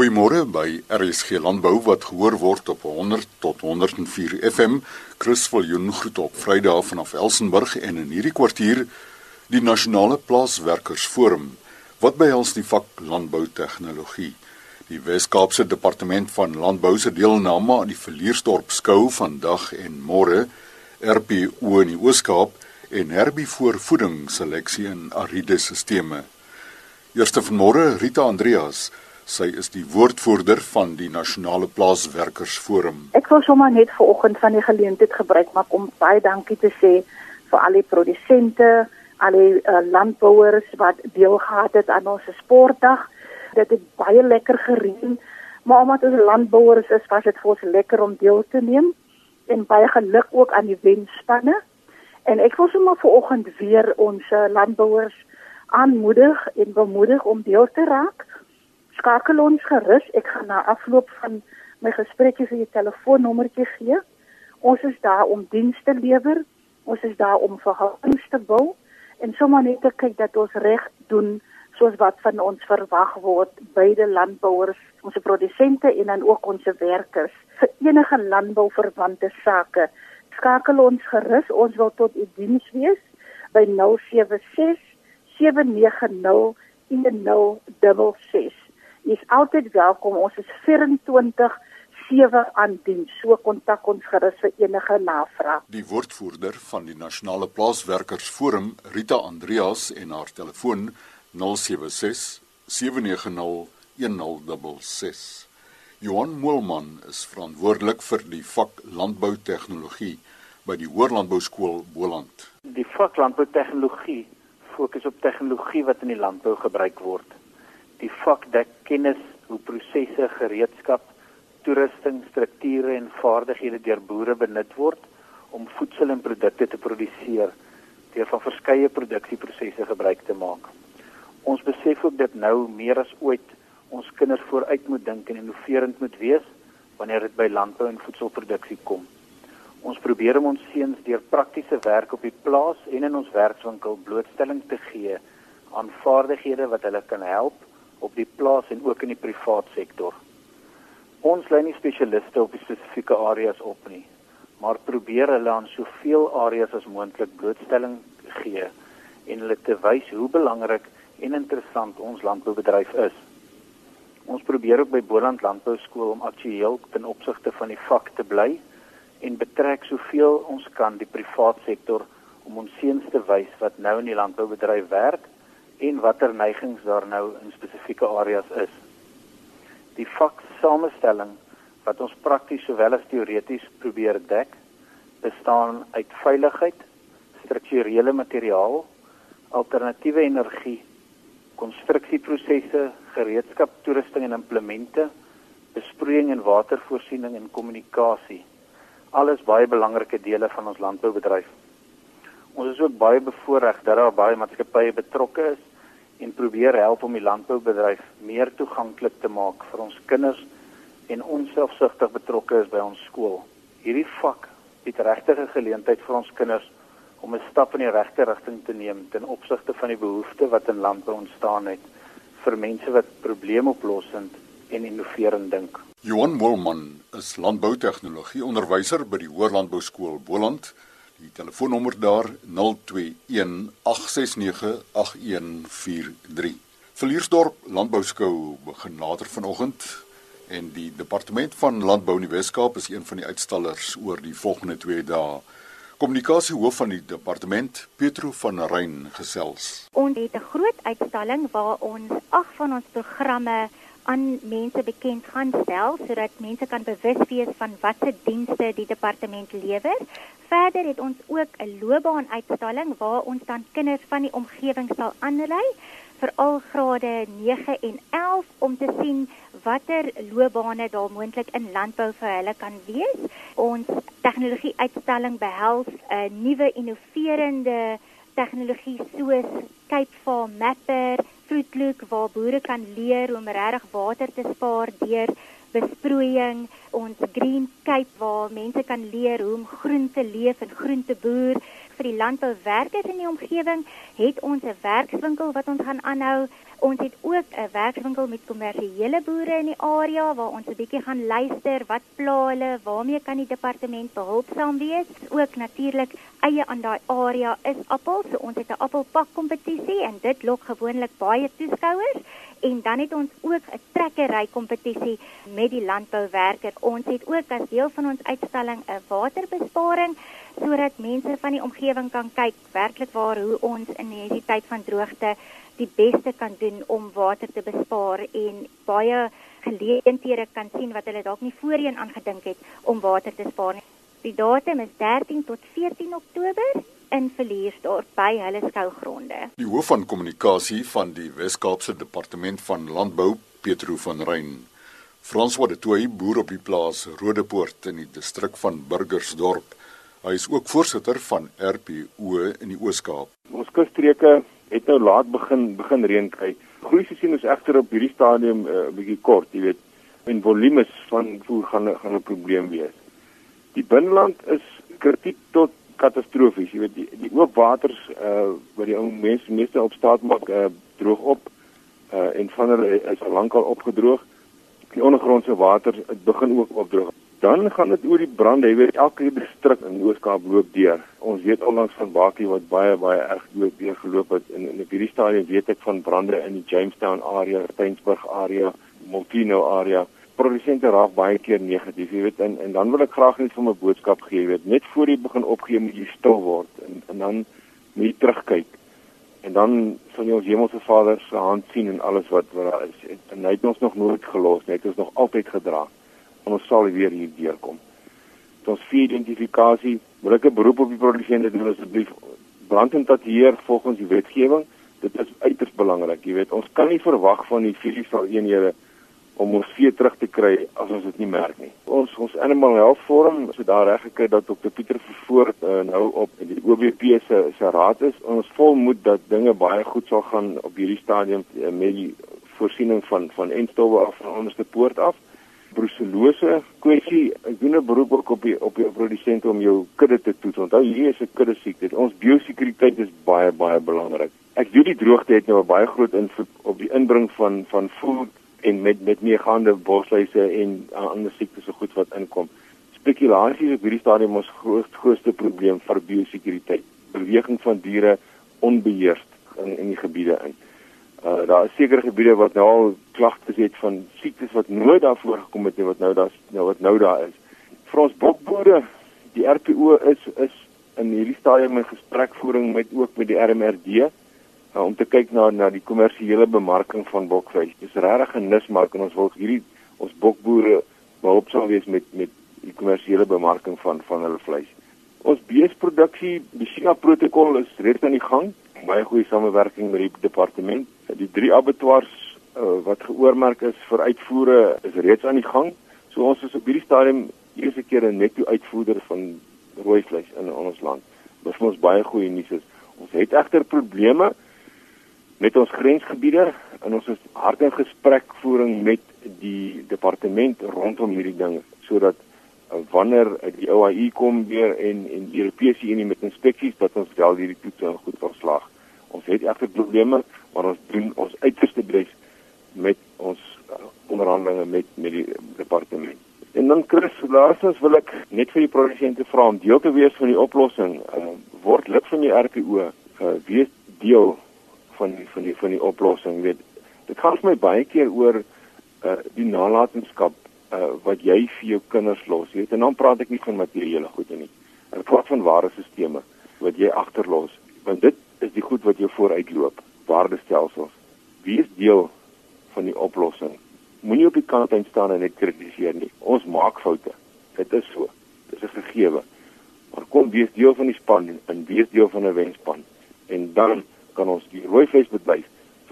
Goeiemôre by RSG Landbou wat gehoor word op 100 tot 104 FM. Chris Viljoen groet op Vrydag vanaf Elsenburg en in hierdie kwartier die Nasionale Plaaswerkersforum wat behels die vak landbou tegnologie. Die Wes-Kaapse Departement van Landbou se deelname aan die Verliersdorp skou vandag en môre RPO in die Oos-Kaap en Herbie voorvoeding seleksie in ariede sisteme. Eerste vanmôre Rita Andreas Sy is die woordvoerder van die Nasionale Plaaswerkersforum. Ek wil sommer net vanoggend van die geleentheid gebruik maak om baie dankie te sê vir al die produsente, al die uh, landbouers wat deelgehad het aan ons sportdag. Dit het baie lekker gereën, maar omdat ons landbouers is, was dit vir ons lekker om deel te neem en baie geluk ook aan die wenspanne. En ek wil sommer vanoggend weer ons uh, landbouers aanmoedig en bemoedig om deel te raak skakel ons gerus. Ek gaan na afloop van my gesprekie vir jou telefoonnommertjie gee. Ons is daar om dienste lewer. Ons is daar om verhoudings te bou en sommer net te kyk dat ons reg doen soos wat van ons verwag word beide landbouers, ons produsente en dan ook ons werkers vir enige landbouverwante sake. Skakel ons gerus. Ons wil tot u diens wees by 076 790 1066 is altyd welkom. Ons is 24 sewe aan diens. So kontak ons gerus vir enige navraag. Die woordvoerder van die Nasionale Plaaswerkersforum, Rita Andreas en haar telefoon 076 790 1066. Johan Moelman is verantwoordelik vir die vak landboutegnologie by die Hoërlandbouskool Boland. Die vak landboutegnologie fokus op tegnologie wat in die landbou gebruik word die vak dek kennis hoe prosesse, gereedskap, toerusting, strukture en vaardighede deur boere benut word om voedsel en produkte te produseer deur van verskeie produksieprosesse gebruik te maak. Ons besef ook dat nou meer as ooit ons kinders vooruit moet dink en innoverend moet wees wanneer dit by landbou en voedselproduksie kom. Ons probeer om ons seuns deur praktiese werk op die plaas en in ons werkswinkel blootstelling te gee aan vaardighede wat hulle kan help op die plaas en ook in die privaat sektor. Ons lei nie spesialiste op spesifieke areas op nie, maar probeer hulle aan soveel areas as moontlik blootstelling gee en hulle te wys hoe belangrik en interessant ons landboubedryf is. Ons probeer ook by Boland Landbou Skool om aktueel ten opsigte van die vak te bly en betrek soveel ons kan die privaat sektor om ons seuns te wys wat nou in die landboubedryf werk en watter neigings daar nou in spesifieke areas is. Die vak samestelling wat ons prakties sowel as teoreties probeer dek, bestaan uit veiligheid, strukturele materiaal, alternatiewe energie, konstruksieprosesse, gereedskap, toerusting en implemente, besproeiing en watervoorsiening en kommunikasie. Alles baie belangrike dele van ons landboubedryf. Ons is ook baie bevoordeel dat daar baie maatskappye betrokke is en probeer help om die landboubedryf meer toeganklik te maak vir ons kinders en onselfsugtig betrokke is by ons skool. Hierdie vak bied regtige geleentheid vir ons kinders om 'n stap in die regte rigting te neem ten opsigte van die behoeftes wat in landbou ontstaan het vir mense wat probleemoplossend en innoverend dink. Johan Wolman is landboutegnologie onderwyser by die Hoërlandbouskool Boland. Die telefoonnommer daar 021 869 8143. Verliersdorp Landbouskou begin later vanoggend en die departement van landbou in die Weskaap is een van die uitstallers oor die volgende 2 dae. Kommunikasiehoof van die departement, Petro van Rein gesels. Ons het 'n groot uitstalling waar ons ag van ons programme aan mense bekend gaan stel sodat mense kan bewus wees van watter dienste die departement lewer. Verder het ons ook 'n loopbaanuitstalling waar ons dan kinders van die omgewing sal aanlei vir al grade 9 en 11 om te sien watter loopbane daar moontlik in landbou vir hulle kan wees. Ons tegnologie uitstalling behels 'n nuwe innoverende tegnologie soos Cape Farm Mapper Fruitlook waar boere kan leer om regtig water te spaar deur besproeiing, ons Green Cape waar mense kan leer hoe om groente leef en groente boer vir die landbouwerkers in die omgewing het ons 'n werkswinkel wat ons gaan aanhou. Ons het ook 'n werkswinkel met kommersiële boere in die area waar ons 'n bietjie gaan luister wat pla hulle, waarmee kan die departement behulpsaam wees? Ook natuurlik eie aan daai area is appels. So ons het 'n appelpak kompetisie en dit lok gewoonlik baie toeskouers en dan het ons ook 'n trekkery kompetisie met die landbouwerker. Ons het ook as deel van ons uitstalling 'n waterbesparing sodat mense van die omgewing kan kyk werklik waar hoe ons in hierdie tyd van droogte die beste kan doen om water te bespaar en baie geleenthede kan sien wat hulle dalk nie voorheen aangedink het om water te spaar nie. Die datum is 13 tot 14 Oktober in Verliersdorp by hulle skougronde. Die hoof van kommunikasie van die Wes-Kaapse Departement van Landbou, Petro van Rein, François de Toey boer op die plaas Rodepoort in die distrik van Burgersdorp. Hy is ook voorsitter van RPO in die Oos-Kaap. Ons kusstreke het nou laat begin begin reën kry. Groei seisoen is egter op hierdie stadium 'n uh, bietjie kort, jy weet. En volumes van voer gaan gaan 'n probleem wees. Die binneland is kritiek tot katastrofies. Jy weet die, die oop waters uh wat die ou mense meeste op staat maak uh droog op uh en van hulle is al lankal opgedroog. Die ondergrondse water begin ook opdroog. Dan gaan dit oor die brande. Jy weet elke distrik in Oos-Kaap loop deur. Ons weet onlangs van Bakie wat baie baie erg loop weer geloop het in in hierdie stadium weet ek van brande in die Jamestown area, Steensburg area, Montino area produsente raak baie keer negatief, jy weet, en en dan wil ek graag net vir my boodskap gee, jy weet, net voor jy begin opgee moet jy stil word en en dan moet jy terugkyk. En dan sal jy ons Hemelse Vader se hand sien en alles wat wat daar is. En, en hy het ons nog nooit gelos nie, hy het ons nog altyd gedra. En ons sal weer hier deurkom. Dit ons vier identifikasie, wil ek 'n beroep op die produsente doen asseblief brand en tateer volgens die wetgewing. Dit is uiters belangrik, jy weet, ons kan nie verwag van die fisiese eenhede om ons vee terug te kry as ons dit nie merk nie. Ons ons Animal Health Forum het daar reg gekry dat Dr Pieter Vervoort uh, nou op die OBP se se raad is. Ons volmoed dat dinge baie goed sal gaan op hierdie stadium uh, met die voorsiening van van enstowwe af van onderste poort af. Brucellose kwessie, ek doen 'n beroep ook op die op die produsente om jou kudde te toets. Onthou hier is 'n kudde siekte. Ons biosekuriteit is baie baie belangrik. Ek weet die droogte het nou 'n baie groot invloed op die inbring van van voed en met met meegaande bosluise en uh, ander siektes so goed wat inkom. Spekulasie is op hierdie stadium ons groot, grootste probleem vir biosekuriteit. Beweging van diere onbeheerst in in die gebiede in. Uh daar is sekere gebiede wat nou al klagtes het van siektes wat nooit daarvoor gekom het nie wat nou daar nou wat nou daar is. Vir ons bokboere, die RPO is is in hierdie stadium in gesprekvoering met ook met die RMRD uh, om te kyk na na die kommersiële bemarking van bokvleis. Dis regtig 'n nismark en ons wil hierdie ons bokboere behulpsaam wees met met die kommersiële bemarking van van hulle vleis. Ons beesproduksie, die China protokol is reeds aan die gang. Baie goeie samewerking met die departement. Die drie abattoirs uh, wat geoormerk is vir uitvoere is reeds aan die gang. So ons is op hierdie stadium eerste keer 'n netto uitvoerder van rooi vleis in, in ons land. Dit is ons baie goeie nuus is. Ons het egter probleme met ons grensgebiede en ons is hard in gesprekvoering met die departement rondom hierdie ding sodat uh, wanneer die OAI kom weer en en die Europese Unie met inspeksies dat ons wel hierdie toetse goed verslag. Ons het egter probleme, maar ons doen ons uiterste bes met ons uh, onderhandelinge met met die departement. En dan Chris, laasens wil ek net vir die produsente vra om deel te wees van die oplossing. Uh, word lid van die RPO, uh, wees deel van die van die van die oplossing weet dit gaan vir my baie keer oor uh die nalatenskap uh wat jy vir jou kinders los weet en dan praat ek nie van materiële goede nie. Ek praat van ware sisteme wat jy agterlos want dit is die goed wat jou vooruitloop waardestelsels. Wie is deel van die oplossing. Moenie op die kant staan en net kritiseer nie. Ons maak foute. Dit is so. Dis 'n gegewe. Maar kom wees deel van die span en wees deel van 'n wenspan. En dan kan ons die rooivleisbedryf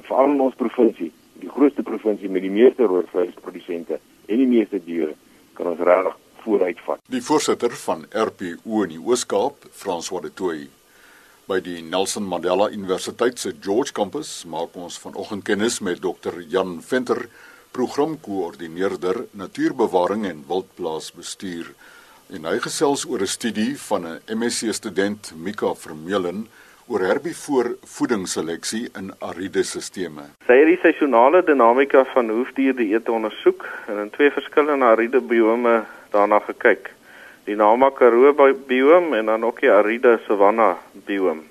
veral in ons provinsie, die grootste provinsie met die meeste rooivleisprodusente en die meeste diere, kan ons regtig vooruitvat. Die voorsitter van RPO in die Oos-Kaap, François de Toey, by die Nelson Mandela Universiteit se George Campus, maak ons vanoggend kennis met Dr. Jan Venter programkoördineerder natuurbewaring en wildplaasbestuur. En hy gesels oor 'n studie van 'n MSc student Mika Vermeulen oor herbivoor voedingsseleksie in ariede sisteme. Sy het die seisonale dinamika van hoefdierdieete ondersoek en in twee verskillende ariede biome daarna gekyk. Die Nama Karoo biome en dan ook die ariede savanna biome.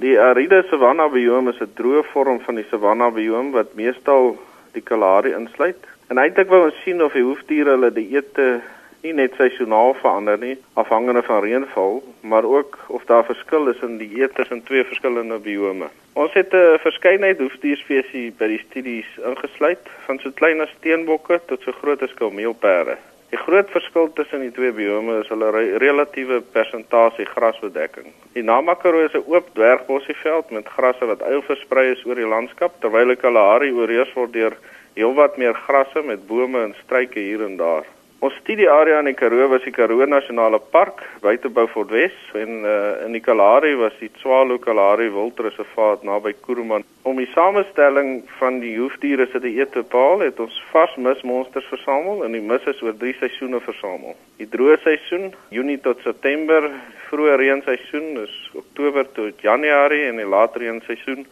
Die aride savanna biome is 'n droë vorm van die savanna biome wat meestal die Kalahari insluit. En eintlik wou ons sien of die hoefdiere hulle dieete nie net seisoonaal verander nie, afhangende van reënval, maar ook of daar verskil is in die eet tussen twee verskillende biome. Ons het 'n verskeidenheid hoefdierspesies by die studies ingesluit, van so klein as steenbokke tot so groot as kameelperde. Die groot verskil tussen die twee biome is hulle re relatiewe persentasie grasbedekking. Die Namakoro is 'n oop dwergbossieveld met grasse wat uil versprei is oor die landskap, terwyl die Kalahari oorheers word deur heelwat meer grasse met bome en struike hier en daar. Ons studiearea in die Karoo was die Karoo Nasionale Park buite Beaufort Wes en uh, in die Kalahari was die Tswalo Kalahari Wildreservaat naby Kuruman. Om die samestelling van die hoefdiere se dieet te bepaal, het ons vasmismonsters versamel en die mis is oor 3 seisoene versamel. Die droë seisoen, Junie tot September, vroeë reenseisoen is Oktober tot Januarie en die later reenseisoen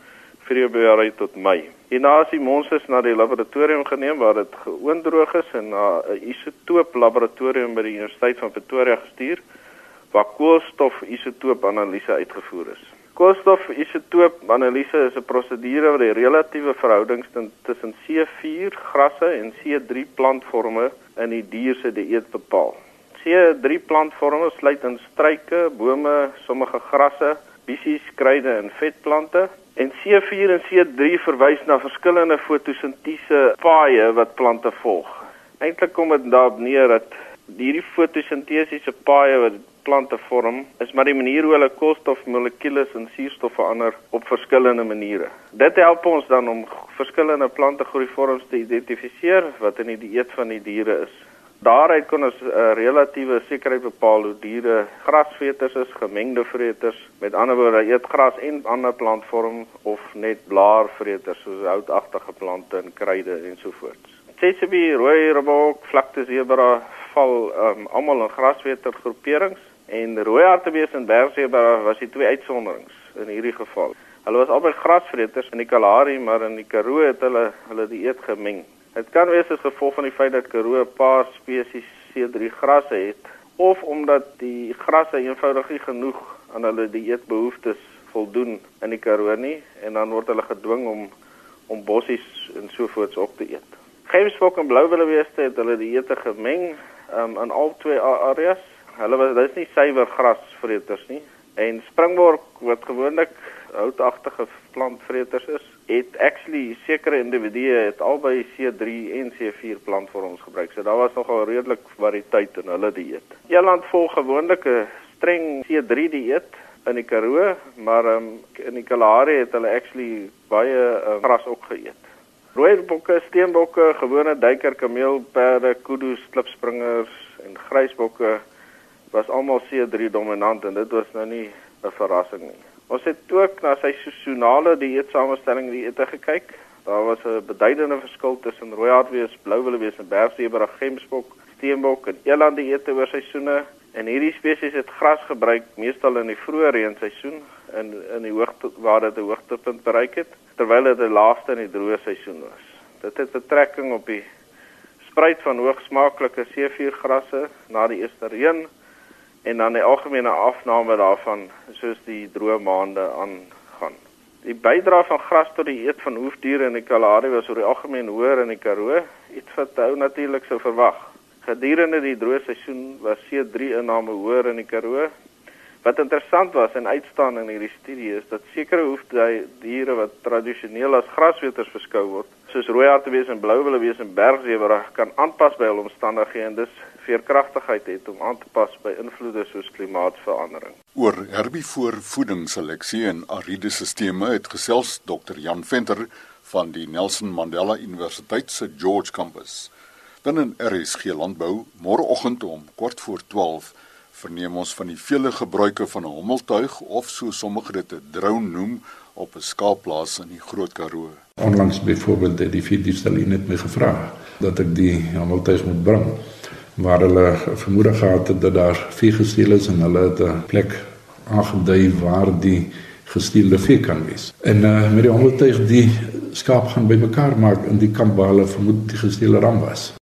Februarie tot Mei. Hierna is die monsters na die laboratorium geneem waar dit geoondroog is en na 'n isotoop laboratorium by die Universiteit van Pretoria gestuur waar koolstof-isotoop analise uitgevoer is. Koolstof-isotoop analise is 'n prosedure wat die relatiewe verhoudings tussen C4 grasse en C3 plantvorme in die dier se dieet bepaal. C3 plantvorme sluit in struike, bome, sommige grasse, bissies, kruide en vetplante En C4 en C3 verwys na verskillende fotosintese paaie wat plante volg. Eintlik kom dit daarop neer dat hierdie fotosintesiese paaie wat plante vorm, is maar die manier hoe hulle koolstofmolekules en suurstof verander op verskillende maniere. Dit help ons dan om verskillende plantegroeivorms te identifiseer wat in die dieet van die diere is. Daaruit kon ons 'n uh, relatiewe sekerheid bepaal hoe diere grasvreters is, gemengde vreters, met ander woorde eet gras en ander plantvorm of net blaarvreters soos houtagtige plante en kruide ensovoorts. Tsessibi, rooi robok, vlakte zebra val um, almal in grasveter groeperings en rooi hartebees en bergsebra was die twee uitsonderings in hierdie geval. Hulle was albei grasvreters in die Kalahari, maar in die Karoo het hulle hulle dieet gemeng. Dit kan wees as gevolg van die feit dat Karoo 'n paar spesies C3 grasse het of omdat die grasse eenvoudig nie genoeg aan hulle dieetbehoeftes voldoen in die Karoo nie en dan word hulle gedwing om om bossies en sovoorts op te eet. Gemsbok en blouwillebeeste het hulle dieete gemeng um, in al twee areas. Hulle was dis nie suiwer grasvreters nie en springbok wat gewoonlik houtagtige plantvreters is, het actually sekere individue het albei C3 en C4 plantvorms gebruik. So daar was nogal redelik variëteit in hulle dieet. Eland volg gewoonlik 'n streng C3 dieet in die Karoo, maar um, in die Kalahari het hulle actually baie um, gras ook geëet. Rooibokke, steenbokke, gewone duiker, kameelperde, kudus, klipspringers en grysbokke was almal C3 dominant en dit was nou nie 'n verrassing nie. Ons het ook na sy seisonale dieetsamestelling dieete gekyk. Daar was 'n beduidende verskil tussen rooihartwees, blouwillebees en bergsebra, gemsbok, steenbok en eland dieete oor seisoene. En hierdie spesies het gras gebruik meestal in die vroeë reenseisoen in in die hoogte waar dit 'n hoogtepunt bereik het, terwyl dit die laaste in die droë seisoen was. Dit het 'n trekking op die spruit van hoogsmaaklike C4 grasse na die eerste reën en dan die algemene afname daarvan soos die droë maande aangaan. Die bydrae van gras tot die eet van hoefdiere in die Kalahari was oor die algemeen hoër in die Karoo, iets wat ou natuurlik sou verwag. Gedurende die droë seisoen was C3 inname hoër in die Karoo. Wat interessant was en uitstaan in hierdie studie is dat sekere hoefdiere wat tradisioneel as grasweters beskou word, soos rooihartebees en blouwillebees en bergsebra, kan aanpas by hul omstandighede en dis veerkragtigheid het om aan te pas by invloede soos klimaatsverandering. Oor herbivoor voedingsseleksie en ariede sisteme het gesels Dr. Jan Venter van die Nelson Mandela Universiteit se George Campus. Dan in RSG Landbou môreoggend om kort voor 12 verneem ons van die vele gebruike van 'n hommeltuig of so sommige dit 'n drone noem op 'n skaapplaas in die Groot Karoo. Onlangs byvoorbeeld het die Fidistalie net my gevra dat ek die hameltuig moet bring waar hulle vermoed gehad het dat daar vee gesteel is en hulle het 'n plek aangedui waar die gesteelde vee kan wees. En uh, met die hameltuig die skaap gaan bymekaar maak in die kamp waar hulle vermoed die gesteelde ram was.